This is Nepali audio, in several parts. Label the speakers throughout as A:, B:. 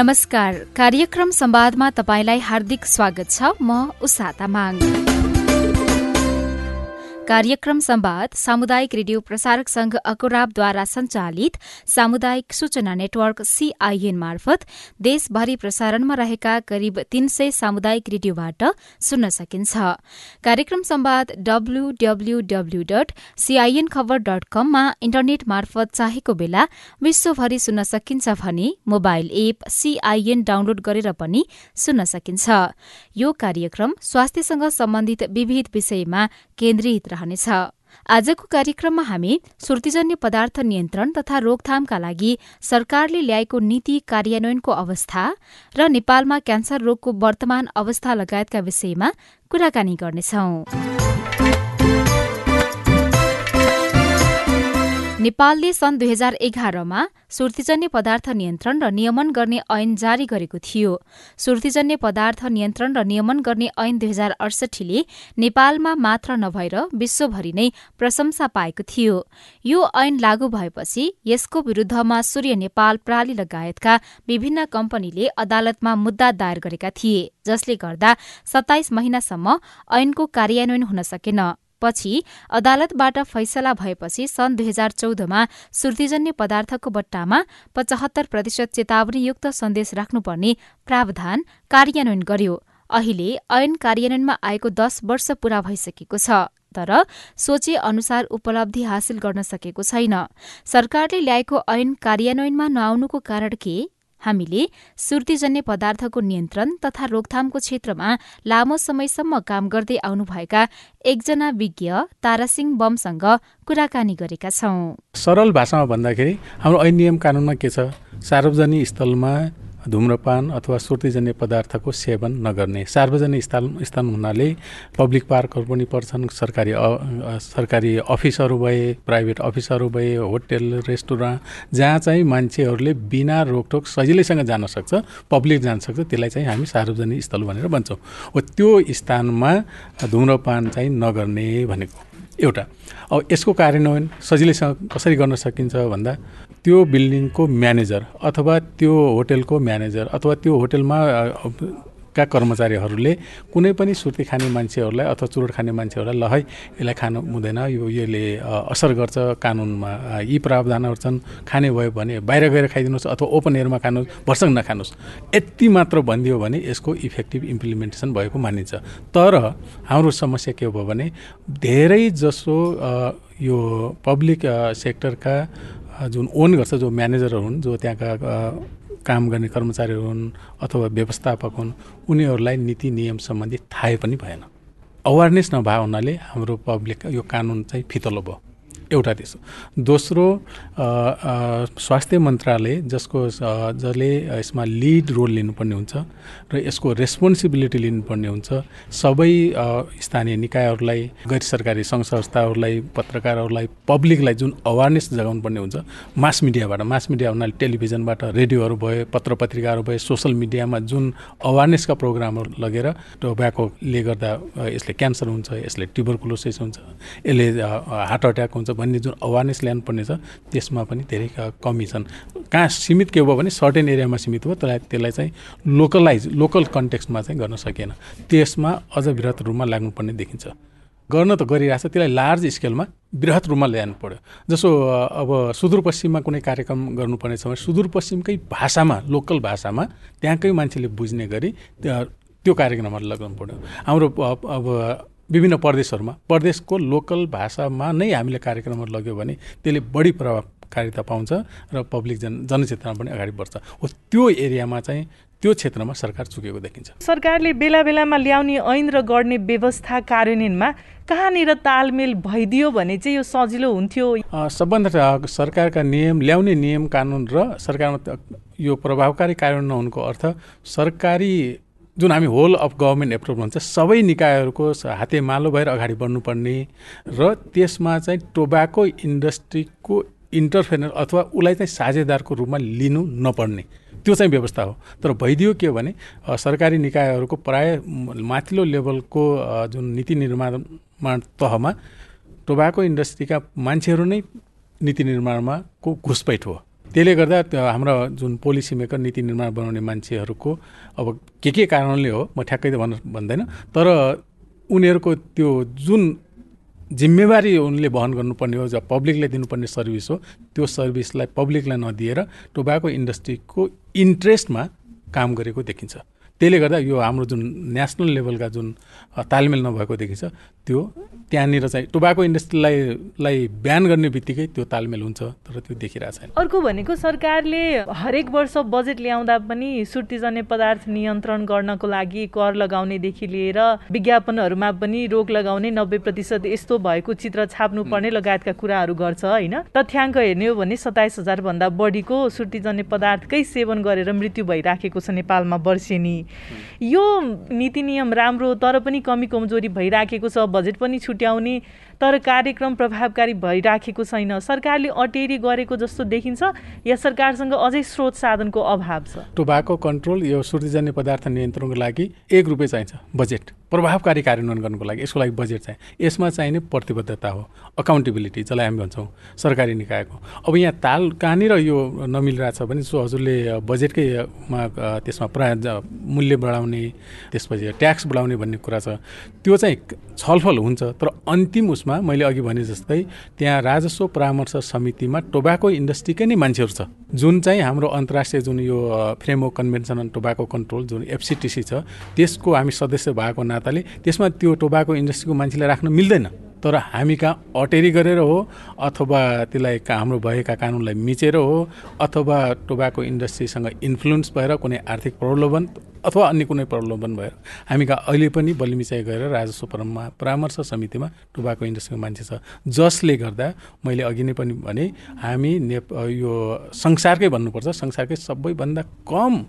A: नमस्कार। कार्यक्रम संवादमा तपाईँलाई हार्दिक स्वागत छ। म उषा तामाङ। कार्यक्रम संवाद सामुदायिक रेडियो प्रसारक संघ अकुराबद्वारा संचालित सामुदायिक सूचना नेटवर्क सीआईएन मार्फत देशभरि प्रसारणमा रहेका करिब तीन सय सामुदायिक रेडियोबाट सुन्न सकिन्छ। कार्यक्रम संवाद डब्ल्यूडब्ल्यूडब्ल्यू डट सीआईएन खबर डट कममा इन्टरनेट मार्फत चाहेको बेला विश्वभरि सुन्न सकिन्छ भने मोबाइल एप सीआईएन डाउनलोड गरेर पनि सुन्न सकिन्छ। यो कार्यक्रम स्वास्थ्यसँग सम्बन्धित विविध विषयमा केन्द्रित रहनेछ। आजको कार्यक्रममा हामी सुर्तीजन्य पदार्थ नियन्त्रण तथा रोकथामका लागि सरकारले ल्याएको नीति कार्यान्वयनको अवस्था र नेपालमा क्यान्सर रोगको वर्तमान अवस्था लगायतका विषयमा कुराकानी गर्नेछौं। नेपालले सन् दुई हजार एघारमा सुर्तीजन्य पदार्थ नियन्त्रण र नियमन गर्ने ऐन जारी गरेको थियो। सुर्तीजन्य पदार्थ नियन्त्रण र नियमन गर्ने ऐन दुई हजार अडसठीले नेपालमा मात्र नभएर विश्वभरि नै प्रशंसा पाएको थियो। यो ऐन लागू भएपछि यसको विरूद्धमा सूर्य नेपाल प्राली लगायतका विभिन्न कम्पनीले अदालतमा मुद्दा दायर गरेका थिए जसले गर्दा सत्ताइस महिनासम्म ऐनको कार्यान्वयन हुन सकेन। पछि अदालतबाट फैसला भएपछि सन् दुई हजार चौधमा सुर्तीजन्य पदार्थको बट्टामा पचहत्तर प्रतिशत चेतावनीयुक्त सन्देश राख्नुपर्ने प्रावधान कार्यान्वयन गर्यो। अहिले ऐन कार्यान्वयनमा आएको दश वर्ष पूरा भइसकेको छ तर सोचे अनुसार उपलब्धि हासिल गर्न सकेको छैन। सरकारले ल्याएको ऐन कार्यान्वयनमा नआउनुको कारण के? हामीले सुर्तीजन्य पदार्थको नियन्त्रण तथा रोकथामको क्षेत्रमा लामो समयसम्म काम गर्दै आउनुभएका एकजना विज्ञ तारासिंह बमसँग कुराकानी गरेका छौं।
B: सरल भाषामा भन्दाखेरि हाम्रो ऐन कानुनमा के छ? सार्वजनिक स्थलमा धुम्रपान अथवा सुर्तीजन्य पदार्थको सेवन नगर्ने। सार्वजनिक स्थान स्थान हुनाले पब्लिक पार्कहरू पनि पर्छन्। सरकारी सरकारी अफिसहरू भए प्राइभेट अफिसहरू भए होटेल रेस्टुरेन्ट जहाँ चाहिँ मान्छेहरूले बिना रोकटोक सजिलैसँग जान सक्छ पब्लिक जान सक्छ त्यसलाई चाहिँ हामी सार्वजनिक स्थल भनेर भन्छौँ। हो त्यो स्थानमा धुम्रपान चाहिँ नगर्ने भनेको। एउटा। अब यसको कार्यान्वयन सजिलैसँग कसरी गर्न सकिन्छ भन्दा त्यो बिल्डिङको म्यानेजर अथवा त्यो होटेलको म्यानेजर अथवा त्यो होटेलमा का कर्मचारीहरूले कुनै पनि सुर्ती खाने मान्छेहरूलाई अथवा चुरोट खाने मान्छेहरूलाई ल है यसलाई खानु हुँदैन यो यसले असर गर्छ कानुनमा यी प्रावधानहरू छन् खाने भयो भने बाहिर गएर खाइदिनुहोस् अथवा ओपन एयरमा खानुहोस् भर्सङ नखानुहोस्। यति मात्र भनिदियो भने यसको इफेक्टिभ इम्प्लिमेन्टेसन भएको मानिन्छ। तर हाम्रो समस्या के भयो भने धेरै जसो यो पब्लिक सेक्टरका जुन ओन गर्छ जो म्यानेजरहरू हुन् जो त्यहाँका काम गर्ने कर्मचारीहरू हुन् अथवा व्यवस्थापक हुन् उनीहरूलाई नीति नियम सम्बन्धी थाहै पनि भएन। अवेरनेस नभए हुनाले हाम्रो पब्लिक यो कानुन चाहिँ फितलो भयो। एउटा त्यसो दोस्रो स्वास्थ्य मन्त्रालय जसको जसले यसमा लिड रोल लिनुपर्ने हुन्छ र यसको रेस्पोन्सिबिलिटी लिनुपर्ने हुन्छ। सबै स्थानीय निकायहरूलाई गैर सरकारी सङ्घ संस्थाहरूलाई पत्रकारहरूलाई पब्लिकलाई जुन अवेरनेस जगाउनु पर्ने हुन्छ मास मिडियाबाट मास मिडिया हुनाले टेलिभिजनबाट रेडियोहरू भयो पत्र पत्रिकाहरू भयो सोसियल मिडियामा जुन अवेरनेसका प्रोग्रामहरू लगेर टोब्याकोले गर्दा यसले क्यान्सर हुन्छ यसले ट्युबरकुलोसिस हुन्छ यसले हार्ट एट्याक हुन्छ भन्ने जुन अवेरनेस ल्यानुपर्ने छ त्यसमा पनि धेरै कमी छन्। कहाँ सीमित के भयो भने सर्टेन एरियामा सीमित भयो त्यसलाई त्यसलाई चाहिँ लोकलाइज लोकल कन्टेक्स्टमा चाहिँ गर्न सकेन त्यसमा अझ वृहत रूपमा लाग्नुपर्ने देखिन्छ। गर्न त गरिरहेछ त्यसलाई लार्ज स्केलमा वृहत रूपमा ल्याउनु पऱ्यो जसो अब सुदूरपश्चिममा कुनै कार्यक्रम गर्नुपर्ने छ भने सुदूरपश्चिमकै भाषामा लोकल भाषामा त्यहाँकै मान्छेले बुझ्ने गरी त्यो कार्यक्रमहरू लगाउनु पऱ्यो हाम्रो अब विभिन्न प्रदेशहरूमा प्रदेशको लोकल भाषामा नै हामीले कार्यक्रमहरू लग्यो भने त्यसले बढी प्रभावकारिता पाउँछ र पब्लिक जन जनचेतना पनि अगाडि बढ्छ। हो त्यो एरियामा चाहिँ त्यो क्षेत्रमा सरकार चुकेको देखिन्छ।
C: सरकारले बेला बेलामा ल्याउने ऐन र गर्ने व्यवस्था कार्यान्वयनमा कहाँनिर तालमेल भइदियो भने चाहिँ यो सजिलो हुन्थ्यो?
B: सबभन्दा सरकारका नियम ल्याउने नियम कानुन र सरकारमा यो प्रभावकारी कार्यान्वयन नहुनुको अर्थ सरकारी जुन हामी होल अफ गभर्मेन्ट एप्रुभ भन्छ सबै निकायहरूको हाते मालो भएर अगाडि बढ्नुपर्ने र त्यसमा चाहिँ टोबाको इन्डस्ट्रीको इन्टरफेरेन्स अथवा उसलाई चाहिँ साझेदारको रूपमा लिनु नपर्ने। त्यो चाहिँ व्यवस्था हो। तर भइदियो के भने सरकारी निकायहरूको प्राय माथिल्लो लेभलको जुन नीति निर्माण तहमा टोबाको इन्डस्ट्रीका मान्छेहरू नै नीति निर्माणमा को घुसपैठ हो। त्यसले गर्दा हाम्रो जुन पोलिसी मेकर नीति निर्माण बनाउने मान्छेहरूको अब के के कारणले हो म ठ्याक्कै त भन्न भन्दैन। तर उनीहरूको त्यो जुन जिम्मेवारी उनले वहन गर्नुपर्ने हो जब पब्लिकले दिनुपर्ने सर्भिस हो त्यो सर्भिसलाई पब्लिकलाई नदिएर टोबाको इन्डस्ट्रीको इन्ट्रेस्टमा काम गरेको देखिन्छ। त्यसले गर्दा यो हाम्रो जुन नेसनल लेभलका जुन तालमेल नभएको देखिन्छ त्यो त्यहाँनिर चाहिँ टोबाको इन्डस्ट्रीलाई लाई ब्यान गर्ने बित्तिकै त्यो तालमेल हुन्छ तर त्यो देखिरहेको छैन।
C: अर्को भनेको सरकारले हरेक वर्ष बजेट ल्याउँदा पनि सुर्तीजन्य पदार्थ नियन्त्रण गर्नको लागि कर लगाउनेदेखि लिएर विज्ञापनहरूमा पनि रोक लगाउने नब्बे प्रतिशत यस्तो भएको चित्र छाप्नुपर्ने लगायतका कुराहरू गर्छ होइन? तथ्याङ्क हेर्ने हो भने सत्ताइस हजारभन्दा बढीको सुर्तीजन्य पदार्थकै सेवन गरेर मृत्यु भइराखेको छ नेपालमा वर्षेनी। यो नीति नियम राम्रो तर पनि कमी कमजोरी भइराखेको छ बजेट पनि छुट्याउने तर कार्यक्रम प्रभावकारी भइराखेको छैन। सरकारले अटेरी गरेको जस्तो देखिन्छ। या सरकारसँग अझै स्रोत साधनको अभाव छ।
B: टोबाको कन्ट्रोल यो सुर्तीजन्य पदार्थ नियन्त्रणको लागि एक रुपियाँ चाहिन्छ बजेट। प्रभावकारी कार्यान्वयन गर्नुको लागि यसको लागि बजेट चाहिँ यसमा चाहिने प्रतिबद्धता हो। अकाउन्टेबिलिटी जसलाई हामी भन्छौँ। सरकारी निकायको। अब यहाँ ताल कहाँनिर यो नमिलिरहेछ भने सो हजुरले बजेटकैमा त्यसमा प्राय मूल्य बढाउने त्यसपछि ट्याक्स बढाउने भन्ने कुरा छ। त्यो चाहिँ छलफल हुन्छ। तर अन्तिम उसमा मैले अघि भने जस्तै त्यहाँ राजस्व परामर्श समितिमा टोबाको इन्डस्ट्रीकै नै मान्छेहरू छ। जुन चाहिँ हाम्रो अन्तर्राष्ट्रिय जुन यो framework convention on tobacco control जुन एफसिटिसी छ त्यसको हामी सदस्य भएको नाताले त्यसमा त्यो टोबाको इन्डस्ट्रीको मान्छेलाई राख्न मिल्दैन। तर हामी कहाँ अटेरी गरेर हो अथवा त्यसलाई हाम्रो भएका कानुनलाई मिचेर हो अथवा टोबाको इन्डस्ट्रीसँग इन्फ्लुएन्स भएर कुनै आर्थिक प्रलोभन अथवा अन्य कुनै प्रलोभन भएर हामी कहाँ अहिले पनि बलिमिचाइ गरेर राजस्व परमा परामर्श समितिमा टोबाको इन्डस्ट्रीको मान्छे छ। जसले गर्दा मैले अघि नै पनि भने हामी नेप यो संसारकै भन्नुपर्छ संसारकै सबैभन्दा कम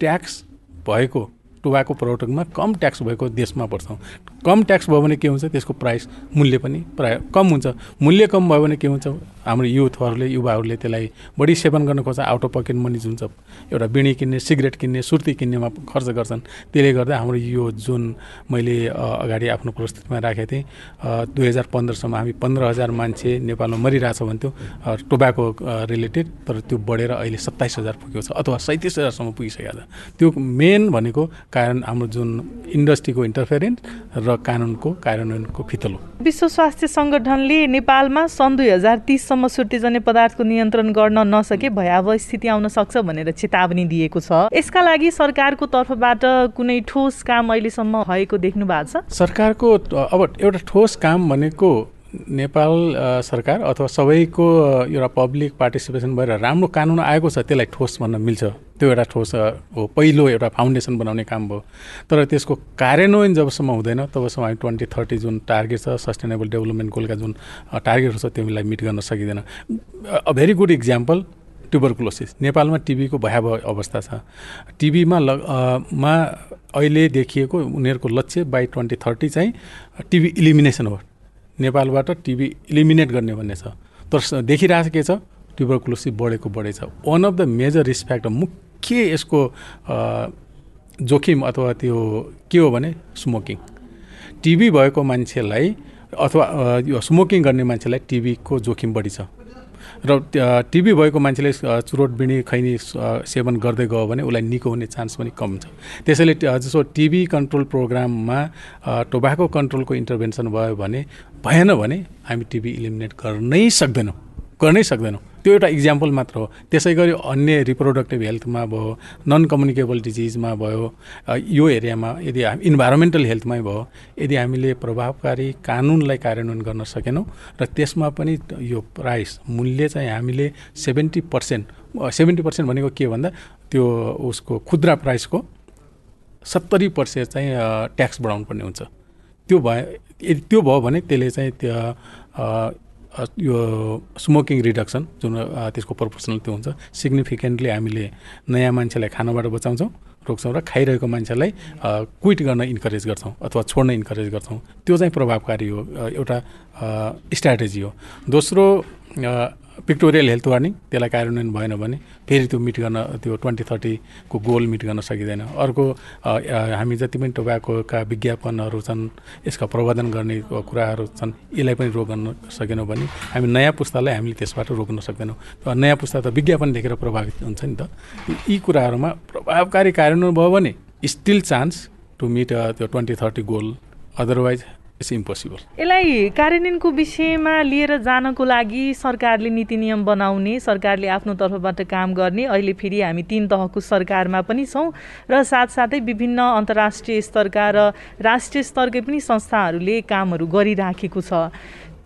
B: ट्याक्स भएको टोबाको प्रडक्टमा कम ट्याक्स भएको देशमा पर्छौँ। कम ट्याक्स भयो भने के हुन्छ? त्यसको प्राइस मूल्य पनि प्राय कम हुन्छ। मूल्य कम भयो भने के हुन्छ? हाम्रो युथहरूले युवाहरूले त्यसलाई बढी सेवन गर्न खोज्छ। आउट अफ पकेट मनी जुन छ एउटा बिँडी किन्ने सिगरेट किन्ने सुर्ती किन्नेमा खर्च गर्छन्। त्यसले गर्दा हाम्रो यो जुन मैले अगाडि आफ्नो प्रस्तुतिमा राखेको थिएँ दुई हजार पन्ध्रसम्म हामी पन्ध्र हजार मान्छे नेपालमा मरिरहेछ भन्थ्यो टोबाको रिलेटेड तर त्यो बढेर अहिले सत्ताइस हजार पुगेको छ अथवा सैँतिस हजारसम्म पुगिसकेको छ। त्यो मेन भनेको कारण हाम्रो जुन इन्डस्ट्रीको इन्टरफेरेन्स र कानुनको कार्यान्वयनको फितलो।
C: विश्व स्वास्थ्य सङ्गठनले नेपालमा सन् दुई हजार तिससम्म सुर्तीजन्य पदार्थको नियन्त्रण गर्न नसके भयावह स्थिति आउन सक्छ भनेर चेतावनी दिएको छ। यसका लागि सरकारको तर्फबाट कुनै ठोस काम अहिलेसम्म भएको देख्नु भएको छ?
B: सरकारको अब एउटा ठोस काम भनेको नेपाल सरकार अथवा सबैको एउटा पब्लिक पार्टिसिपेसन भएर राम्रो कानुन आएको छ त्यसलाई ठोस भन्न मिल्छ। त्यो एउटा ठोस हो पहिलो एउटा फाउन्डेसन बनाउने काम भयो। तर त्यसको कार्यान्वयन जबसम्म हुँदैन तबसम्म हामी ट्वेन्टी थर्टी जुन टार्गेट छ सस्टेनेबल डेभलपमेन्ट गोलका जुन टार्गेटहरू छ त्यसलाई मिट गर्न सकिँदैन। A very good example tuberculosis. नेपालमा टिबीको भयावह अवस्था छ। टिबीमा ल मा अहिले देखिएको उनीहरूको लक्ष्य बाई ट्वेन्टी थर्टी चाहिँ टिबी इलिमिनेसन हो। नेपालबाट टिबी इलिमिनेट गर्ने भन्ने छ। तर देखिरहेको के छ? ट्युबरकुलोसिस बढेको बढेछ। One of the major risk factor मुख्य यसको जोखिम अथवा त्यो के हो भने स्मोकिङ टिबी भएको मान्छेलाई अथवा यो स्मोकिङ गर्ने मान्छेलाई टिबीको जोखिम बढी छ। र टिबी भएको मान्छेले चुरोट बिँडी खैनी सेवन गर्दै गयो भने उसलाई निको हुने चान्स पनि कम छ। त्यसैले जसो टिबी कन्ट्रोल प्रोग्राममा टोबाको कन्ट्रोलको इन्टरभेन्सन भयो भने भएन भने हामी टिबी इलिमिनेट गर्नै सक्दैनौँ। गर्नै सक्दैनौँ। त्यो एउटा इक्जाम्पल मात्र हो। त्यसै गरी अन्य रिप्रोडक्टिभ हेल्थमा भयो नन कम्युनिकेबल डिजिजमा भयो यो एरियामा यदि इन्भाइरोमेन्टल हेल्थमै भयो यदि हामीले प्रभावकारी कानुनलाई कार्यान्वयन गर्न सकेनौँ र त्यसमा पनि यो प्राइस मूल्य चाहिँ हामीले सेभेन्टी पर्सेन्ट सेभेन्टी पर्सेन्ट भनेको के भन्दा त्यो उसको खुद्रा प्राइसको सत्तरी पर्सेन्ट चाहिँ ट्याक्स बढाउनु पर्ने हुन्छ। त्यो भए यदि त्यो भयो भने त्यसले चाहिँ त्यो यो स्मोकिङ रिडक्सन जुन त्यसको प्रोपोर्सनल त्यो हुन्छ सिग्निफिकेन्टली हामीले नयाँ मान्छेलाई खानाबाट बचाउँछौँ रोक्छौँ र खाइरहेको मान्छेलाई क्विट गर्न इन्करेज गर्छौँ अथवा छोड्न इन्करेज गर्छौँ। त्यो चाहिँ प्रभावकारी हो एउटा स्ट्राटेजी हो। दोस्रो पिक्टोरियल हेल्थ वार्निङ त्यसलाई कार्यान्वयन भएन भने फेरि त्यो मिट गर्न त्यो ट्वेन्टी थर्टीको गोल मिट गर्न सकिँदैन। अर्को हामी जति पनि टोबाकोका विज्ञापनहरू छन् यसका प्रबन्धन गर्ने कुराहरू छन् यसलाई पनि रोक्न सकेनौँ भने हामी नयाँ पुस्तालाई हामीले त्यसबाट रोक्न सक्दैनौँ। नयाँ पुस्ता त विज्ञापन देखेर प्रभावित हुन्छ नि त। यी कुराहरूमा प्रभावकारी कार्यान्वयन भयो भने स्टिल चान्स टु मिट त्यो twenty thirty goal. Otherwise it's impossible
C: यसलाई कार्यान्वयनको विषयमा लिएर जानको लागि सरकारले नीति नियम बनाउने सरकारले आफ्नो तर्फबाट काम गर्ने अहिले फेरि हामी तिन तहको सरकारमा पनि छौँ र साथसाथै विभिन्न अन्तर्राष्ट्रिय स्तरका र राष्ट्रिय स्तरकै पनि संस्थाहरूले कामहरू गरिराखेको छ।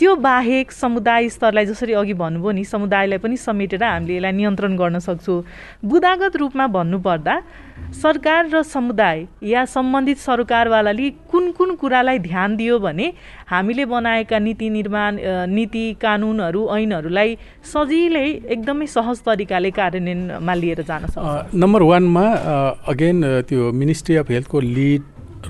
C: त्यो बाहेक समुदाय स्तरलाई जसरी अघि भन्नुभयो नि समुदायलाई पनि समेटेर हामीले यसलाई नियन्त्रण गर्न सक्छौँ। बुदागत रूपमा भन्नुपर्दा सरकार र समुदाय या सम्बन्धित सरकारवालाले कुन कुन कुरालाई ध्यान दियो भने हामीले बनाएका नीति निर्माण नीति कानुनहरू ऐनहरूलाई सजिलै एकदमै सहज तरिकाले कार्यान्वयनमा लिएर जान सक्छ।
B: नम्बर वानमा अगेन त्यो मिनिस्ट्री अफ हेल्थको लिड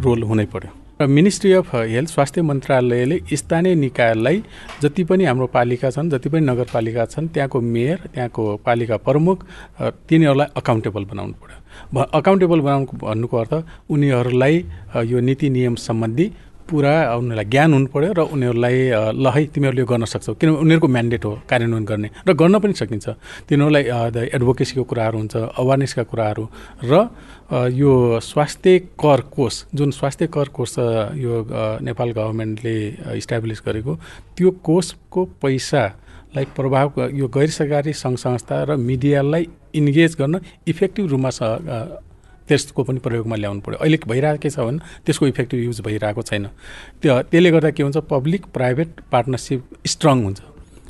B: रोल हुनै पर्यो। र मिनिस्ट्री अफ हेल्थ स्वास्थ्य मन्त्रालयले स्थानीय निकायलाई जति पनि हाम्रो पालिका छन् जति पनि नगरपालिका छन् त्यहाँको मेयर त्यहाँको पालिका प्रमुख तिनीहरूलाई अकाउन्टेबल बनाउनु पऱ्यो अकाउन्टेबल बनाउनु भन्नुको अर्थ उनीहरूलाई यो नीति नियम सम्बन्धी पुरा उनीहरूलाई ज्ञान हुनु पऱ्यो र उनीहरूलाई ल है तिमीहरूले गर्न सक्छौ किनभने उनीहरूको म्यान्डेट हो कार्यान्वयन गर्ने र गर्न पनि सकिन्छ। तिनीहरूलाई एडभोकेसीको कुराहरू हुन्छ अवेरनेसका कुराहरू र यो स्वास्थ्य कर कोष जुन स्वास्थ्य कर कोष यो नेपाल गभर्मेन्टले इस्टाब्लिस गरेको त्यो कोषको पैसालाई प्रभाव यो गैर सरकारी सङ्घ संस्था र मिडियालाई इन्गेज गर्न इफेक्टिभ रूपमा त्यसको पनि प्रयोगमा ल्याउनु पऱ्यो अहिले भइरहेकै छ भने त्यसको इफेक्टिभ युज भइरहेको छैन। त्यो त्यसले गर्दा के हुन्छ पब्लिक प्राइभेट पार्टनरसिप स्ट्रङ हुन्छ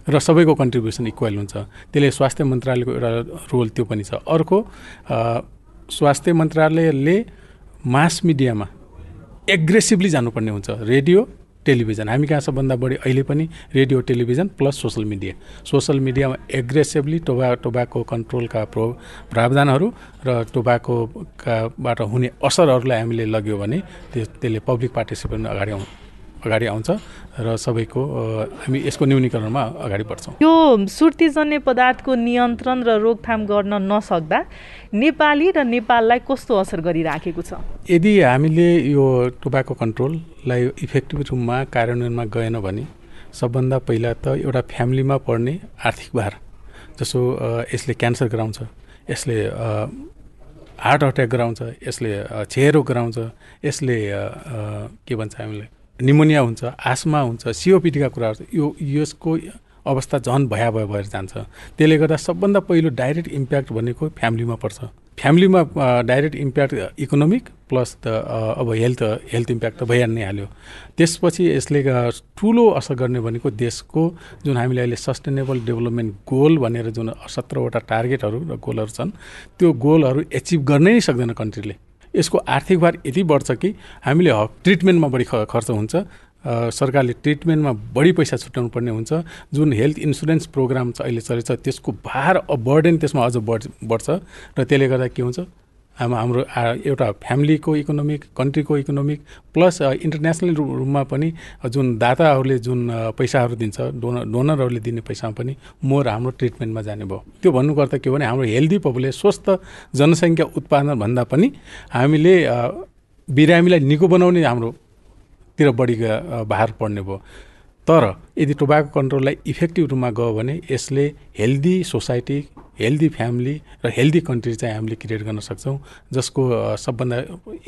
B: र सबैको कन्ट्रिब्युसन इक्वल हुन्छ। त्यसले स्वास्थ्य मन्त्रालयको एउटा रोल त्यो पनि छ। अर्को स्वास्थ्य मन्त्रालयले मास मिडियामा एग्रेसिभली जानुपर्ने हुन्छ। Radio television. हामी कहाँ सबभन्दा बढी अहिले पनि radio television plus social media. Social मिडियामा एग्रेसिभली टोबा टोबाको कन्ट्रोलका प्रो प्रावधानहरू र टोबाकोकाबाट हुने असरहरूलाई हामीले लग्यो भने त्यसले पब्लिक पार्टिसिपेन्ट अगाडि अगाडि आउँछ र सबैको हामी यसको न्यूनीकरणमा अगाडि बढ्छौँ।
C: यो सुर्तीजन्य पदार्थको नियन्त्रण र रोकथाम गर्न नसक्दा नेपाली र नेपाललाई कस्तो असर गरिराखेको छ?
B: यदि हामीले यो टोबाको कन्ट्रोललाई इफेक्टिभ रूपमा कार्यान्वयनमा गएन भने सबभन्दा पहिला त एउटा फ्यामिलीमा पर्ने आर्थिक भार जसो यसले क्यान्सर गराउँछ यसले हार्ट अट्याक गराउँछ यसले क्षयरोग गराउँछ यसले के भन्छ हामीलाई? निमोनिया हुन्छ आस्मा हुन्छ सिओपिटीका कुराहरू यो यसको अवस्था झन् भयावह भएर जान्छ। त्यसले गर्दा सबभन्दा पहिलो डाइरेक्ट इम्प्याक्ट भनेको फ्यामिलीमा पर्छ। फ्यामिलीमा डाइरेक्ट इम्प्याक्ट इकोनोमिक प्लस त अब हेल्थ हेल्थ इम्प्याक्ट त भइहाल्नै हाल्यो। त्यसपछि यसले ठुलो असर गर्ने भनेको देशको जुन हामीले अहिले सस्टेनेबल डेभलपमेन्ट गोल भनेर जुन सत्रवटा टार्गेटहरू र गोलहरू छन् त्यो गोलहरू एचिभ गर्नै सक्दैन कन्ट्रीले। यसको आर्थिक भार यति बढ्छ कि हामीले ट्रिटमेन्टमा बढी खर्च हुन्छ। सरकारले ट्रिटमेन्टमा बढी पैसा छुट्याउनु पर्ने हुन्छ। जुन हेल्थ इन्सुरेन्स प्रोग्राम अहिले चलेछ त्यसको भार बर्डेन त्यसमा अझ बढ बढ्छ। र त्यसले गर्दा के हुन्छ? हाम्रो एउटा फ्यामिलीको इकोनोमिक कन्ट्रीको इकोनोमिक प्लस इन्टरनेसनल रूपमा पनि जुन दाताहरूले जुन पैसाहरू दिन्छ डोनर डोनरहरूले दिने पैसामा पनि मोर हाम्रो ट्रिटमेन्टमा जाने भयो। त्यो भन्नुको अर्थ के हो भने हाम्रो हेल्दी पपुलेसन स्वस्थ जनसङ्ख्या उत्पादनभन्दा पनि हामीले बिरामीलाई निको बनाउने हाम्रोतिर बढी भार पर्ने भयो। तर यदि टोबाको कन्ट्रोललाई इफेक्टिभ रूपमा गयो भने यसले हेल्दी सोसाइटी हेल्दी फ्यामिली र हेल्दी कन्ट्री चाहिँ हामीले क्रिएट गर्न सक्छौँ जसको सबभन्दा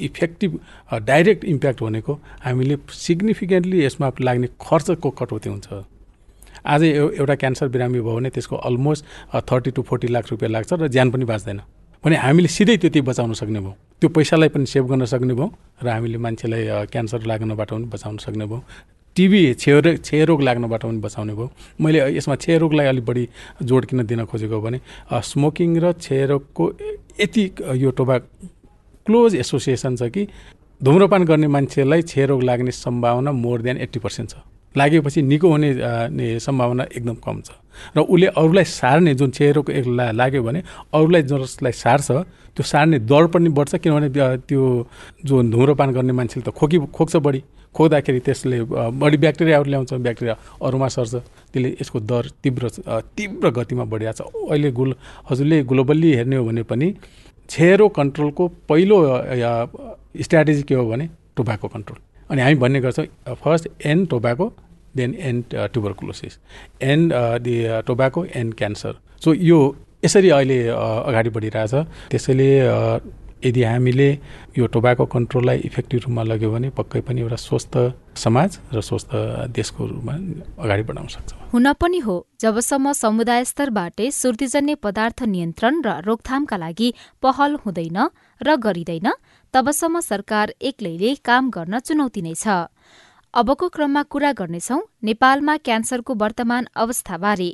B: इफेक्टिभ डाइरेक्ट इम्प्याक्ट भनेको हामीले सिग्निफिकेन्टली यसमा लाग्ने खर्चको कटौती हुन्छ। आज एउटा क्यान्सर बिरामी भयो भने त्यसको almost thirty to forty lakh रुपियाँ लाग्छ र ज्यान पनि बाँच्दैन। भने हामीले सिधै त्यति बचाउन सक्ने भयो। त्यो पैसालाई पनि सेभ गर्न सक्ने भयो र हामीले मान्छेलाई क्यान्सर लाग्नबाट पनि बचाउन सक्ने भयो। टिबी क्षयरोग क्षयरोग लाग्नबाट पनि बचाउने भयो। मैले यसमा क्षयरोगलाई अलिक बढी जोड किन दिन खोजेको भने स्मोकिङ र क्षयरोगको यति यो टोबा क्लोज एसोसिएसन छ कि धुम्रपान गर्ने मान्छेलाई क्षयरोग लाग्ने सम्भावना मोर देन एट्टी पर्सेन्ट छ। लागेपछि निको हुने सम्भावना एकदम कम छ। र उसले अरूलाई सार्ने जुन क्षयरोग लाग्यो भने अरूलाई जसलाई सार्छ त्यो सार्ने दर पनि बढ्छ किनभने त्यो जुन धुम्रपान गर्ने मान्छेले त खोकी खोक्छ बढी। खोज्दाखेरि त्यसले बढी ब्याक्टेरियाहरू ल्याउँछ ब्याक्टेरिया अरूमा सर्छ। त्यसले यसको दर तीव्र तीव्र गतिमा बढिरहेको छ। अहिले गुल हजुरले ग्लोबल्ली हेर्ने हो भने पनि छेरो कन्ट्रोलको पहिलो स्ट्राटेजी के हो भने टोबाको कन्ट्रोल। अनि हामी भन्ने गर्छौँ first and tobacco then and tuberculosis. And the tobacco and cancer. So यो यसरी अहिले अगाडि बढिरहेछ। त्यसैले यदि हामीले यो टोबाको कन्ट्रोललाई इफेक्टिभ रूपमा लग्यो भने पक्कै पनि एउटा स्वस्थ समाज र स्वस्थ देशको रूपमा अगाडि बढाउन सक्छौँ।
A: हुन पनि हो जबसम्म समुदाय स्तरबाटै सुर्तीजन्य पदार्थ नियन्त्रण र रोकथामका लागि पहल हुँदैन र गरिँदैन तबसम्म सरकार एक्लैले काम गर्न चुनौती नै छ। अबको क्रममा कुरा गर्नेछौ नेपालमा क्यान्सरको वर्तमान अवस्थाबारे।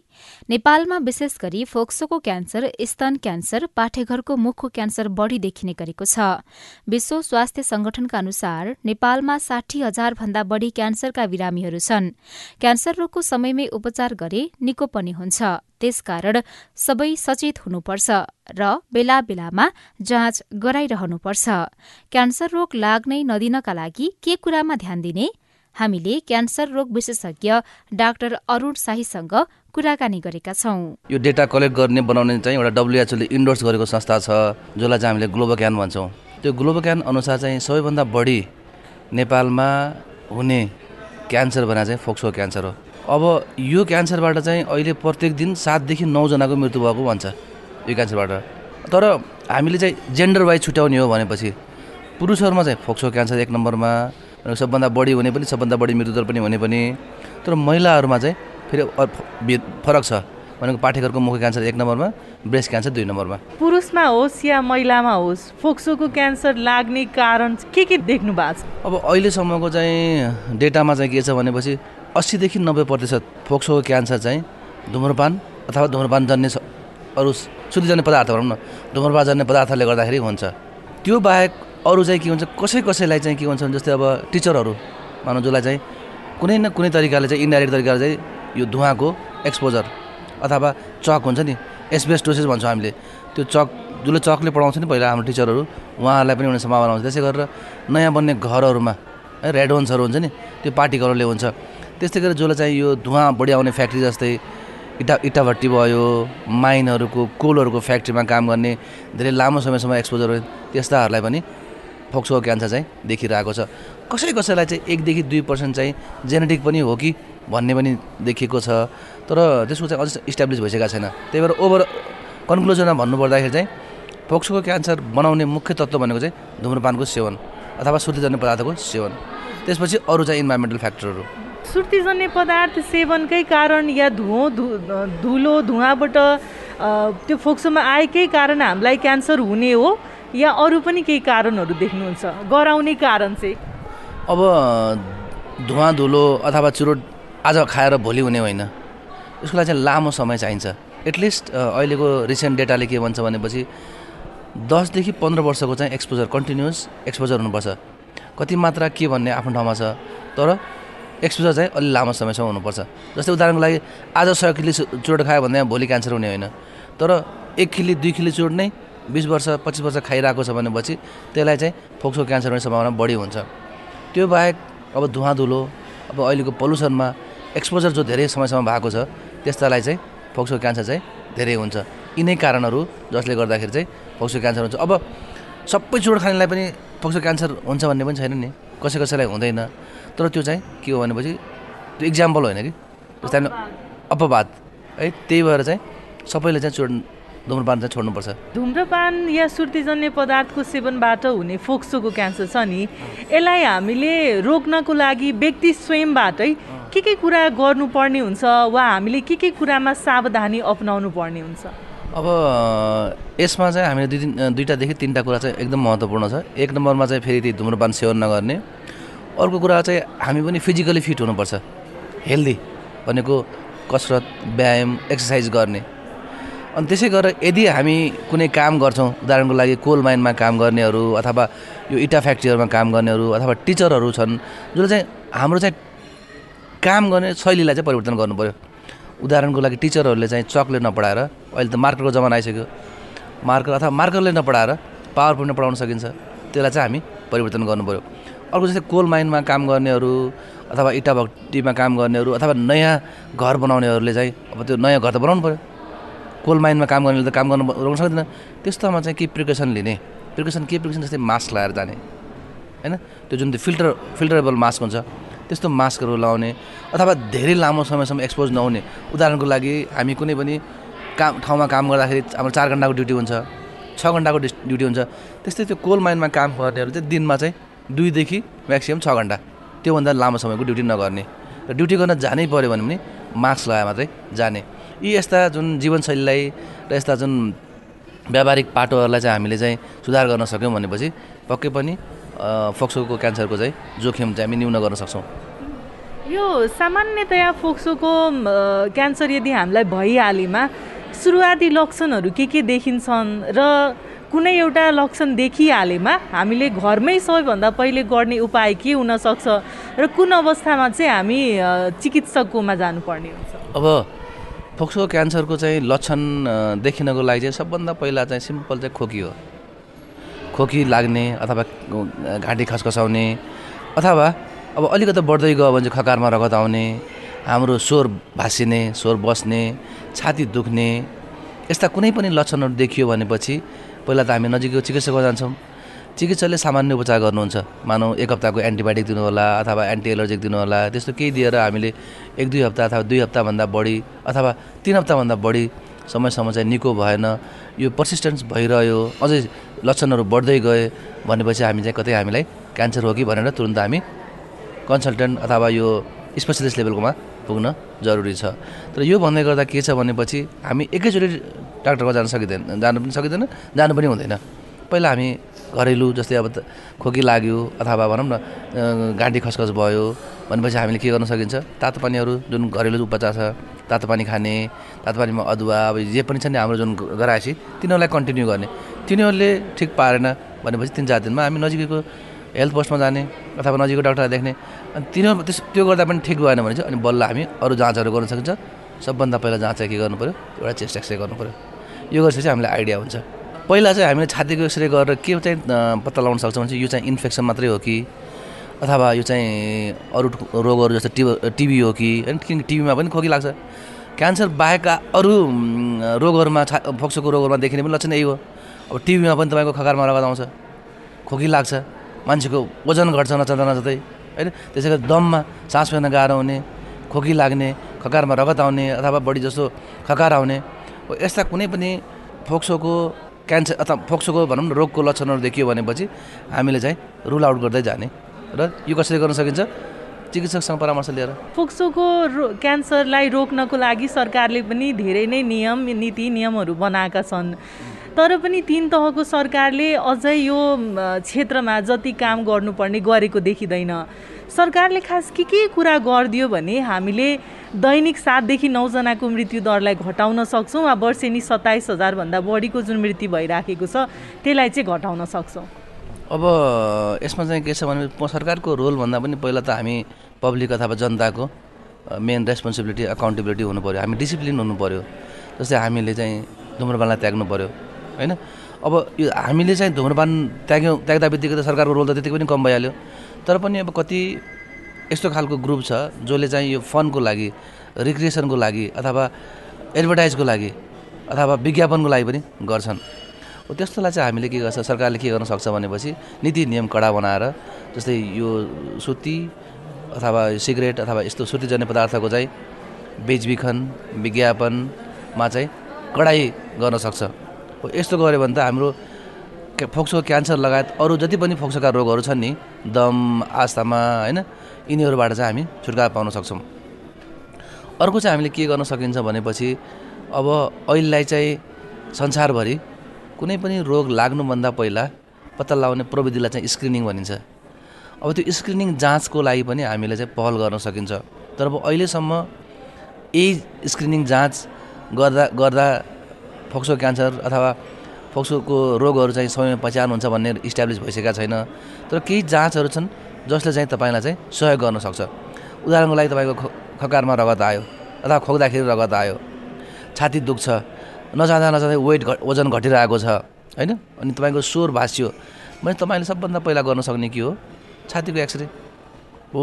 A: नेपालमा विशेष गरी फोक्सोको क्यान्सर स्तन क्यान्सर पाठेघरको मुखको क्यान्सर बढ़ी देखिने गरेको छ। विश्व स्वास्थ्य संगठनका अनुसार नेपालमा साठी हजार भन्दा बढ़ी क्यान्सरका बिरामीहरू छन्। क्यान्सर रोगको समयमै उपचार गरे निको पनि हुन्छ। त्यसकारण सबै सचेत हुनुपर्छ र बेला बेलामा जाँच गराइरहनुपर्छ। क्यान्सर रोग लाग्नै नदिनका लागि के कुरामा ध्यान दिने? हामीले क्यान्सर रोग विशेषज्ञ डाक्टर अरूण शाहीसँग कुराकानी गरेका छौँ।
D: यो डेटा कलेक्ट गर्ने बनाउने चाहिँ एउटा डब्लुएचओले इन्डोर्स गरेको संस्था छ जसलाई चाहिँ हामीले ग्लोबल क्यान भन्छौँ। त्यो ग्लोबल क्यान अनुसार चाहिँ सबैभन्दा बढी नेपालमा हुने क्यान्सर भने चाहिँ फोक्सो क्यान्सर हो। अब यो क्यान्सरबाट चाहिँ अहिले प्रत्येक दिन सातदेखि नौजनाको मृत्यु भएको भन्छ यो क्यान्सरबाट। तर हामीले चाहिँ जेन्डर वाइज छुट्याउने हो भनेपछि पुरुषहरूमा चाहिँ फोक्सो क्यान्सर एक नम्बरमा सबभन्दा बढी हुने पनि सबभन्दा बढी मृत्युदर पनि हुने पनि। तर महिलाहरूमा चाहिँ फेरि फरक छ। भनेको पाठेघरको मुख क्यान्सर एक नम्बरमा ब्रेस्ट क्यान्सर दुई नम्बरमा।
C: पुरुषमा होस् या महिलामा होस् फोक्सोको क्यान्सर लाग्ने कारण के के देख्नु भएको छ?
D: अब अहिलेसम्मको चाहिँ डेटामा चाहिँ के छ भनेपछि अस्सीदेखि नब्बे प्रतिशत फोक्सोको क्यान्सर चाहिँ धुम्रपान अथवा धुम्रपान जन्ने अरू सुतिजन्य पदार्थ भनौँ न धुम्रपान जन्ने पदार्थले गर्दाखेरि हुन्छ। त्यो बाहेक अरू चाहिँ के हुन्छ कसै कसैलाई चाहिँ के हुन्छ भने जस्तै अब टिचरहरू मानव जसलाई चाहिँ कुनै न कुनै तरिकाले चाहिँ इन्डाइरेक्ट तरिकाले चाहिँ यो धुवाको एक्सपोजर अथवा चक हुन्छ नि एसबेस्टोसिस भन्छौँ हामीले त्यो चक जसले चकले पढाउँछ नि पहिला हाम्रो टिचरहरू उहाँहरूलाई पनि हुने सम्भावना हुन्छ। त्यसै गरेर नयाँ बन्ने घरहरूमा है रेडोन्सहरू हुन्छ नि त्यो पार्टिकलहरूले हुन्छ। त्यस्तै गरेर जसलाई चाहिँ यो धुवा बढी आउने फ्याक्ट्री जस्तै इटा इटाभट्टी भयो माइनहरूको कोलहरूको फ्याक्ट्रीमा काम गर्ने धेरै लामो समयसम्म एक्सपोजर त्यस्ताहरूलाई पनि फोक्सो क्यान्सर चाहिँ देखिरहेको छ। कसै कसैलाई चाहिँ एकदेखि दुई पर्सेन्ट चाहिँ जेनेटिक पनि हो कि भन्ने पनि देखिएको छ। तर त्यसको चाहिँ अझै इस्टाब्लिस भइसकेको छैन। त्यही भएर ओभर कन्क्लुजनमा भन्नुपर्दाखेरि चाहिँ फोक्सोको क्यान्सर बनाउने मुख्य तत्त्व भनेको चाहिँ धुम्रपानको सेवन अथवा सुर्तीजन्य पदार्थको सेवन। त्यसपछि अरू चाहिँ इन्भाइरोमेन्टल फ्याक्टरहरू
C: सुर्तीजन्य पदार्थ सेवनकै कारण या धुँ धुलो धुवाबाट त्यो फोक्सोमा आएकै कारण हामीलाई क्यान्सर हुने हो। या अरू पनि केही कारणहरू देख्नुहुन्छ? गराउने कारण चाहिँ?
D: अब धुवा धुलो अथवा चुरोट आज खाएर भोलि हुने होइन। यसको लागि चाहिँ लामो समय चाहिन्छ। एटलिस्ट अहिलेको रिसेन्ट डेटाले के भन्छ भनेपछि दसदेखि पन्ध्र वर्षको चाहिँ एक्सपोजर कन्टिन्युस एक्सपोजर हुनुपर्छ। कति मात्रा के भन्ने आफ्नो ठाउँमा छ तर एक्सपोजर चाहिँ अलिक लामो समयसम्म हुनुपर्छ। जस्तै उदाहरणको लागि आज सय किलो चुरोट खायो भने भोलि क्यान्सर हुने होइन। तर एक किलो दुई किलो चुरोट नै बिस वर्ष पच्चिस वर्ष खाइरहेको छ भनेपछि त्यसलाई चाहिँ फोक्सो क्यान्सर हुने सम्भावना बढी हुन्छ। त्यो बाहेक अब धुवा धुलो अब अहिलेको पल्युसनमा एक्सपोजर जो धेरै समयसम्म भएको छ त्यस्तालाई चाहिँ फोक्सो क्यान्सर चाहिँ धेरै हुन्छ। यिनै कारणहरू जसले गर्दाखेरि चाहिँ फोक्सो क्यान्सर हुन्छ। अब सबै चुरोट खानेलाई पनि फोक्सो क्यान्सर हुन्छ भन्ने पनि छैन नि। कसै कसैलाई हुँदैन। तर त्यो चाहिँ के हो भनेपछि त्यो इक्जाम्पल होइन कि? जस्तै अपवाद। है त्यही भएर चाहिँ सबैले चाहिँ चुरोट धुम्रपान चाहिँ छोड्नुपर्छ।
C: धुम्रपान या सुर्तीजन्य पदार्थको सेवनबाट हुने फोक्सोको क्यान्सर छ नि। यसलाई हामीले रोक्नको लागि व्यक्ति स्वयंबाटै के के कुरा गर्नुपर्ने हुन्छ वा हामीले के के कुरामा सावधानी अप्नाउनु पर्ने हुन्छ?
D: अब यसमा चाहिँ हामीले दुई तिन दुईवटादेखि तिनवटा कुरा चाहिँ एकदम महत्त्वपूर्ण छ। एक नम्बरमा चाहिँ फेरि त्यही धुम्रपान सेवन नगर्ने। अर्को कुरा चाहिँ हामी पनि फिजिकली फिट हुनुपर्छ। हेल्दी भनेको कसरत व्यायाम एक्सर्साइज गर्ने। अनि त्यसै गरेर यदि हामी कुनै काम गर्छौँ उदाहरणको लागि कोल माइनमा काम गर्नेहरू अथवा यो इटा फ्याक्ट्रीहरूमा काम गर्नेहरू अथवा टिचरहरू छन् जसले चाहिँ हाम्रो चाहिँ काम गर्ने शैलीलाई चाहिँ परिवर्तन गर्नु पऱ्यो उदाहरणको लागि टिचरहरूले चाहिँ चकले नपढाएर अहिले त मार्करको जमाना आइसक्यो। मार्कर अथवा मार्करले नपढाएर पावर पोइन्टमा पढाउन सकिन्छ। त्यसलाई चाहिँ हामी परिवर्तन गर्नु पऱ्यो अर्को जस्तै कोल माइनमा काम गर्नेहरू अथवा इटा भट्टीमा काम गर्नेहरू अथवा नयाँ घर बनाउनेहरूले चाहिँ अब त्यो नयाँ घर त बनाउनु पऱ्यो। कोल माइनमा काम गर्नेले त काम गर्नु रोक्न सक्दैन। त्यस्तोमा चाहिँ के प्रिकसन लिने? प्रिकसन के प्रिकसन जस्तै मास्क लगाएर जाने। होइन? त्यो जुन त्यो फिल्टर फिल्टरेबल मास्क हुन्छ त्यस्तो मास्कहरू लगाउने अथवा धेरै लामो समयसम्म एक्सपोज नहुने। उदाहरणको लागि हामी कुनै पनि काम ठाउँमा काम गर्दाखेरि हाम्रो चार घन्टाको ड्युटी हुन्छ छ घन्टाको ड्युटी हुन्छ। त्यस्तै त्यो कोल माइनमा काम गर्नेहरू चाहिँ दिनमा चाहिँ दुईदेखि म्याक्सिमम् छ घन्टा। त्योभन्दा लामो समयको ड्युटी नगर्ने। र ड्युटी गर्न जानै पऱ्यो भने पनि मास्क लगाएर मात्रै जाने। यी यस्ता जुन जीवनशैलीलाई र यस्ता जुन व्यावहारिक पाटोहरूलाई चाहिँ हामीले चाहिँ सुधार गर्न सक्यौँ भनेपछि पक्कै पनि फोक्सोको क्यान्सरको चाहिँ जोखिम चाहिँ हामी न्यून गर्न सक्छौँ।
C: यो सामान्यतया फोक्सोको क्यान्सर यदि हामीलाई भइहालेमा सुरुवाती लक्षणहरू के के देखिन्छन् र कुनै एउटा लक्षण देखिहालेमा हामीले घरमै सबैभन्दा पहिले गर्ने उपाय के हुनसक्छ र कुन अवस्थामा चाहिँ हामी चिकित्सककोमा जानुपर्ने हुन्छ?
D: अब फोक्सो क्यान्सरको चाहिँ लक्षण देखिनको लागि चाहिँ सबभन्दा पहिला चाहिँ सिम्पल चाहिँ खोकी हो। खोकी लाग्ने अथवा घाँटी खसखसाउने अथवा अब अलिकति बढ्दै गयो भने चाहिँ खकारमा रगत आउने हाम्रो स्वर भाँसिने स्वर बस्ने छाती दुख्ने यस्ता कुनै पनि लक्षणहरू देखियो भनेपछि पहिला त हामी नजिकको चिकित्सकमा जान्छौँ। चिकित्सकले सामान्य उपचार गर्नुहुन्छ। मानौ एक हप्ताको एन्टिबायोटिक दिनुहोला अथवा एन्टी एलर्जिक दिनुहोला त्यस्तो केही दिएर हामीले एक दुई हप्ता अथवा दुई हप्ताभन्दा बढी अथवा तिन हप्ताभन्दा बढी समयसम्म चाहिँ निको भएन। यो पर्सिस्टेन्स भइरह्यो। अझै लक्षणहरू बढ्दै गए भनेपछि हामी चाहिँ कतै हामीलाई क्यान्सर हो कि भनेर तुरन्त हामी कन्सल्टेन्ट अथवा यो स्पेसलिस्ट लेभलकोमा पुग्न जरुरी छ। तर यो भन्दै गर्दा के छ भनेपछि हामी एकैचोटि डाक्टरको जान सकिँदैन जानु पनि सकिँदैन जानु पनि हुँदैन। पहिला हामी घरेलु जस्तै अब खोकी लाग्यो अथवा भनौँ न गाडी खसखस भयो भनेपछि हामीले के गर्न सकिन्छ? तातो पानीहरू जुन घरेलु उपचार छ तातो पानी खाने तातो पानीमा अदुवा अब जे पनि छ नि हाम्रो जुन गराएपछि तिनीहरूलाई कन्टिन्यू गर्ने। तिनीहरूले ठिक पारेन भनेपछि तिन चार दिनमा हामी नजिकैको हेल्थ पोस्टमा जाने अथवा नजिकको डाक्टरलाई देख्ने। अनि तिनीहरू त्यस त्यो गर्दा पनि ठिक भएन भने चाहिँ अनि बल्ल हामी अरू जाँचहरू गर्न सकिन्छ। सबभन्दा पहिला जाँच के गर्नु पऱ्यो एउटा चेस्ट एक्सरे गर्नु पऱ्यो यो गरेपछि चाहिँ हामीलाई आइडिया हुन्छ। पहिला चाहिँ हामीले छातीको एक्सरे गरेर के चाहिँ पत्ता लगाउन सक्छौँ भने चाहिँ यो चाहिँ इन्फेक्सन मात्रै हो कि? अथवा यो चाहिँ अरू रोगहरू जस्तो टिब टिबी हो कि? होइन किनकि टिबीमा पनि खोकी लाग्छ। क्यान्सर बाहेकका अरू रोगहरूमा छा फोक्सोको रोगहरूमा देखिने पनि लक्षण यही हो। अब टिबीमा पनि तपाईँको खकारमा रगत आउँछ। खोकी लाग्छ। मान्छेको वजन घट्छ नचाहँदा नचाहँदै होइन त्यसै गरी दममा सास फेर्न गाह्रो हुने खोकी लाग्ने खकारमा रगत आउने अथवा बढी जस्तो खकार आउने। यस्ता कुनै पनि फोक्सोको क्यान्सर अथवा फोक्सोको भनौँ न रोगको लक्षणहरू देखियो भनेपछि हामीले चाहिँ रुल आउट गर्दै जाने। र यो कसरी गर्न सकिन्छ? चिकित्सकसँग परामर्श लिएर।
C: फोक्सोको रो क्यान्सरलाई रोक्नको लागि सरकारले पनि धेरै नै नियम नीति नियमहरू बनाएका छन्। तर पनि तिन तहको सरकारले अझै यो क्षेत्रमा जति काम गर्नुपर्ने गरेको देखिँदैन। सरकारले खास के के कुरा गरिदियो भने हामीले दैनिक सातदेखि नौजनाको मृत्यु दरलाई घटाउन सक्छौँ वा वर्षेनी सत्ताइस हजारभन्दा बढीको जुन मृत्यु भइराखेको छ त्यसलाई चाहिँ घटाउन सक्छौँ?
D: अब यसमा चाहिँ के छ भने सरकारको रोलभन्दा पनि पहिला त हामी पब्लिक अथवा जनताको मेन रेस्पोन्सिबिलिटी अकाउन्टेबिलिटी हुनु पऱ्यो हामी डिसिप्लिन हुनु पऱ्यो जस्तै हामीले चाहिँ धुम्रपानलाई त्याग्नु पऱ्यो होइन? अब यो हामीले चाहिँ धुम्रपान त्याग्यौँ त्याग्दा बित्तिकै त सरकारको रोल त त्यतिकै पनि कम भइहाल्यो। तर पनि अब कति यस्तो खालको ग्रुप छ जसले चाहिँ यो फनको लागि रिक्रिएसनको लागि अथवा एडभर्टाइजको लागि अथवा विज्ञापनको लागि पनि गर्छन्। हो त्यस्तोलाई चाहिँ हामीले के गर्छ सरकारले के गर्न सक्छ भनेपछि नीति नियम कडा बनाएर जस्तै यो सुती अथवा सिगरेट अथवा यस्तो सुतीजन्य पदार्थको चाहिँ बेचबिखन विज्ञापनमा चाहिँ कडाइ गर्न सक्छ। यस्तो गऱ्यो भने त हाम्रो फोक्सो क्यान्सर लगायत अरू जति पनि फोक्सोका रोगहरू छन् नि दम आस्थामा होइन यिनीहरूबाट चाहिँ हामी छुटकारा पाउन सक्छौँ। अर्को चाहिँ हामीले के गर्न सकिन्छ भनेपछि अब अहिलेलाई चाहिँ संसारभरि कुनै पनि रोग लाग्नुभन्दा पहिला पत्ता लगाउने प्रविधिलाई चाहिँ स्क्रिनिङ भनिन्छ। अब त्यो स्क्रिनिङ जाँचको लागि पनि हामीले चाहिँ पहल गर्न सकिन्छ। तर अब अहिलेसम्म यही स्क्रिनिङ जाँच गर्दा गर्दा फोक्सो क्यान्सर अथवा फोक्सोको रोगहरू चाहिँ समयमा पहिचान हुन्छ भन्ने इस्टाब्लिस भइसकेका छैन। तर केही जाँचहरू छन् जसले चाहिँ तपाईँलाई चाहिँ सहयोग गर्न सक्छ। उदाहरणको लागि तपाईँको खकारमा रगत आयो अथवा खोक्दाखेरि रगत आयो छाती दुख्छ नजाँदा नजाँदै वेट घट वजन घटिरहेको छ होइन? अनि तपाईँको स्वर भाँसियो भने तपाईँले सबभन्दा पहिला गर्न सक्ने के हो? छातीको एक्सरे। हो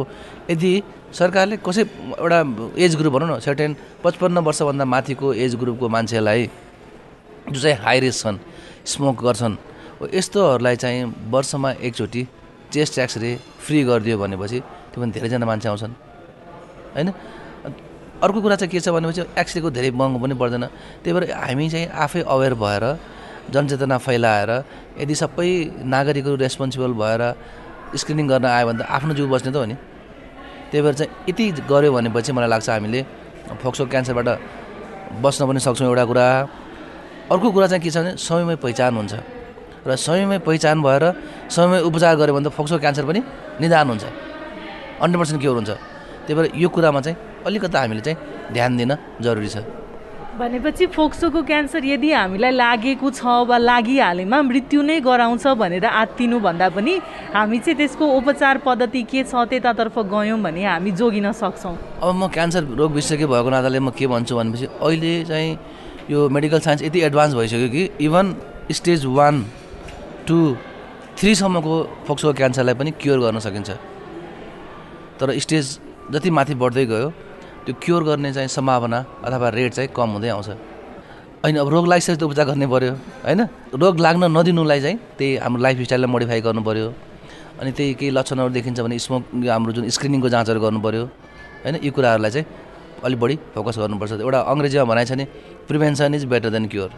D: यदि सरकारले कसै एउटा एज ग्रुप भनौँ न सर्टेन पचपन्न वर्षभन्दा माथिको एज ग्रुपको मान्छेलाई जो चाहिँ हाई रिस्क छन् स्मोक गर्छन्। यस्तोहरूलाई चाहिँ वर्षमा एकचोटि चेस्ट एक्सरे फ्री गरिदियो भनेपछि त्यो पनि धेरैजना मान्छे आउँछन्। होइन? अर्को कुरा चाहिँ के छ भनेपछि एक्सरेको धेरै महँगो पनि पर्दैन। त्यही भएर हामी चाहिँ आफै अवेर भएर जनचेतना फैलाएर यदि सबै नागरिकहरू रेस्पोन्सिबल भएर स्क्रिनिङ गर्न आयो भने त आफ्नो जिउ बस्ने त हो नि। त्यही भएर चाहिँ यति गऱ्यो भनेपछि मलाई लाग्छ हामीले फोक्सो क्यान्सरबाट बस्न पनि सक्छौँ एउटा कुरा। अर्को कुरा चाहिँ के छ भने समयमै पहिचान हुन्छ। र समयमै पहिचान भएर समयमै उपचार गऱ्यो भने त फोक्सो क्यान्सर पनि निदान हुन्छ। हन्ड्रेड पर्सेन्ट क्योर हुन्छ। त्यही भएर यो कुरामा चाहिँ अलिकति हामीले चाहिँ ध्यान दिन जरुरी छ।
C: भनेपछि फोक्सोको क्यान्सर यदि हामीलाई लागेको छ वा लागिहालेमा मृत्यु नै गराउँछ भनेर आत्तिनुभन्दा पनि हामी चाहिँ त्यसको उपचार पद्धति के छ त्यतातर्फ गयौँ भने हामी जोगिन सक्छौँ।
D: अब म क्यान्सर रोग विशेषज्ञ भएको नाताले म के भन्छु भनेपछि अहिले चाहिँ यो मेडिकल साइन्स यति एडभान्स भइसक्यो कि इभन स्टेज वान टू थ्रीसम्मको फोक्सोको क्यान्सरलाई पनि क्योर गर्न सकिन्छ। तर स्टेज जति माथि बढ्दै गयो त्यो क्योर गर्ने चाहिँ सम्भावना अथवा रेट चाहिँ कम हुँदै आउँछ। होइन अब रोग लागिसकेपछि त उपचार गर्ने पऱ्यो होइन? रोग लाग्न नदिनुलाई चाहिँ त्यही हाम्रो लाइफ स्टाइललाई मोडिफाई गर्नु पऱ्यो अनि त्यही केही लक्षणहरू देखिन्छ भने स्मोक हाम्रो जुन स्क्रिनिङको जाँचहरू गर्नु पऱ्यो होइन यी कुराहरूलाई चाहिँ अलिक बढी फोकस गर्नुपर्छ। एउटा अङ्ग्रेजीमा भनाइ छ नि prevention is better than cure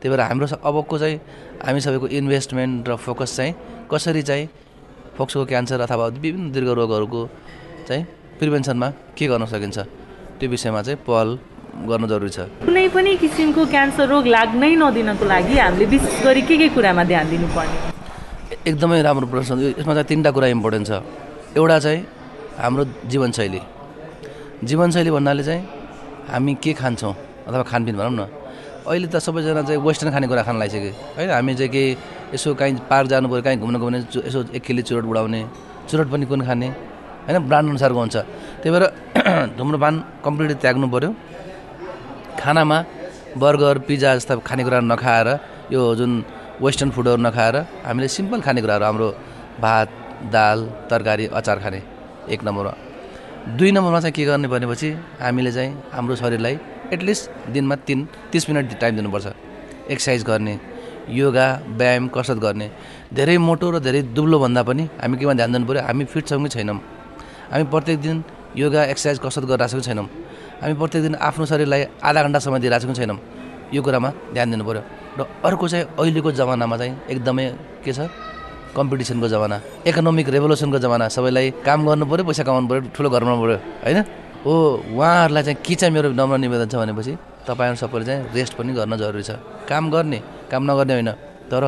D: त्यही भएर हाम्रो अबको चाहिँ हामी सबैको इन्भेस्टमेन्ट र फोकस चाहिँ कसरी चाहिँ फोक्सको क्यान्सर अथवा विभिन्न दीर्घ रोगहरूको चाहिँ प्रिभेन्सनमा के गर्न सकिन्छ त्यो विषयमा चाहिँ पहल गर्नु जरुरी छ।
C: कुनै पनि किसिमको क्यान्सर रोग लाग्नै नदिनको लागि हामीले विशेष गरी के के कुरामा ध्यान दिनुपर्ने?
D: एकदमै राम्रो प्रश्न। यसमा चाहिँ तिनवटा कुरा इम्पोर्टेन्ट छ। एउटा चाहिँ हाम्रो जीवनशैली। जीवनशैली भन्नाले चाहिँ हामी के खान्छौँ? अथवा खानपिन भनौँ न। अहिले त सबैजना चाहिँ वेस्टर्न खानेकुरा खान लागिसक्यो। होइन हामी चाहिँ केही यसो काहीँ पार्क जानु पऱ्यो काहीँ घुम्नु भने यसो एक खेली चुरोट बुढाउने चुरोट पनि कुन खाने? होइन ब्रान्ड अनुसारको हुन्छ। त्यही भएर धुम्रपान कम्प्लिटली त्याग्नु पऱ्यो खानामा बर्गर पिज्जा जस्ता खानेकुराहरू नखाएर यो जुन वेस्टर्न फुडहरू नखाएर हामीले सिम्पल खानेकुराहरू हाम्रो भात दाल तरकारी अचार खाने। एक नम्बरमा दुई नम्बरमा चाहिँ के गर्ने भनेपछि हामीले चाहिँ हाम्रो शरीरलाई एटलिस्ट दिनमा तिन तिस मिनट टाइम दिनुपर्छ। एक्सर्साइज गर्ने योगा व्यायाम कसरत गर्ने। धेरै मोटो र धेरै दुब्लो भन्दा पनि हामी केमा ध्यान दिनु पऱ्यो हामी फिट छौँ कि छैनौँ। हामी प्रत्येक दिन योगा एक्सर्साइज कसरत गरिरहेको छैनौँ। हामी प्रत्येक दिन आफ्नो शरीरलाई आधा घन्टा समय दिइरहेको छैनौँ। यो कुरामा ध्यान दिनु पऱ्यो र अर्को चाहिँ अहिलेको जमानामा चाहिँ एकदमै के छ? कम्पिटिसनको जमाना इकोनोमिक रेभोल्युसनको जमाना सबैलाई काम गर्नु पऱ्यो पैसा कमाउनु पऱ्यो ठुलो घर बनाउनु पऱ्यो होइन? हो उहाँहरूलाई चाहिँ के चाहिँ मेरो नम्र निवेदन छ भनेपछि तपाईँहरू सबैले चाहिँ रेस्ट पनि गर्न जरुरी छ। काम गर्ने काम नगर्ने होइन तर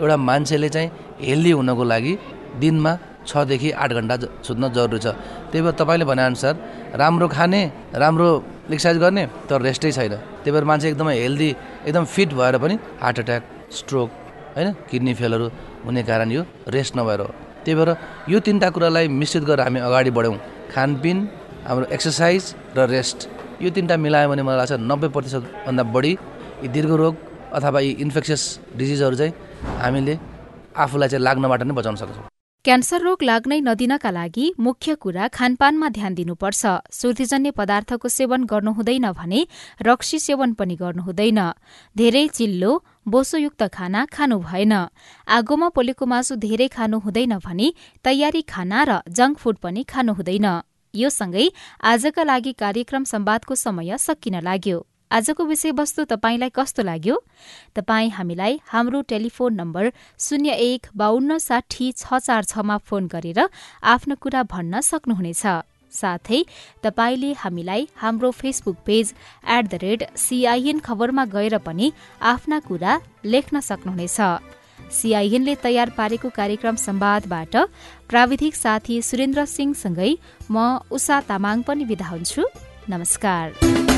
D: एउटा मान्छेले चाहिँ हेल्दी हुनको लागि दिनमा छदेखि आठ घन्टा सुत्न जरुरी छ। त्यही भएर तपाईँले भनेअनुसार राम्रो खाने राम्रो एक्सर्साइज गर्ने तर रेस्टै छैन। त्यही भएर मान्छे एकदमै हेल्दी एकदम फिट भएर पनि हार्ट एट्याक स्ट्रोक होइन? किडनी फेलहरू हुने कारण यो रेस्ट नभएर त्यही भएर यो तिनवटा कुरालाई मिश्रित गरेर हामी अगाडि बढ्यौँ। खानपिन हाम्रो एक्सर्साइज र रेस्ट यो तिनवटा मिलायो भने मलाई लाग्छ नब्बे प्रतिशतभन्दा बढी यी दीर्घ रोग अथवा यी इन्फेक्सियस डिजिजहरू चाहिँ हामीले आफूलाई चाहिँ लाग्नबाट नै बचाउन सक्छौँ।
A: क्यान्सर रोग लाग्नै नदिनका लागि मुख्य कुरा खानपानमा ध्यान दिनुपर्छ। सुर्तीजन्य पदार्थको सेवन गर्नु हुँदैन भने रक्सी सेवन पनि गर्नु हुँदैन धेरै चिल्लो बोसोयुक्त खाना खानु भएन। आगोमा पोलेको मासु धेरै खानु हुँदैन भने तयारी खाना र जङ्क फुड पनि खानु हुँदैन। यो सँगै आजका लागि कार्यक्रम सम्वादको समय सकिन लाग्यो। आजको विषयवस्तु तपाईँलाई कस्तो लाग्यो? तपाईँ हामीलाई हाम्रो टेलिफोन नम्बर शून्य एक बान्न साठी छ चार छमा फोन गरेर आफ्नो कुरा भन्न सक्नुहुनेछ। साथै तपाईँले हामीलाई हाम्रो Facebook page at the rate CIN खबरमा गएर पनि आफ्ना कुरा लेख्न सक्नुहुनेछ। सिआइएनले तयार पारेको कार्यक्रम सम्वादबाट प्राविधिक साथी सुरेन्द्र सिंहसँगै म उषा तामाङ पनि विदा हुन्छु। नमस्कार।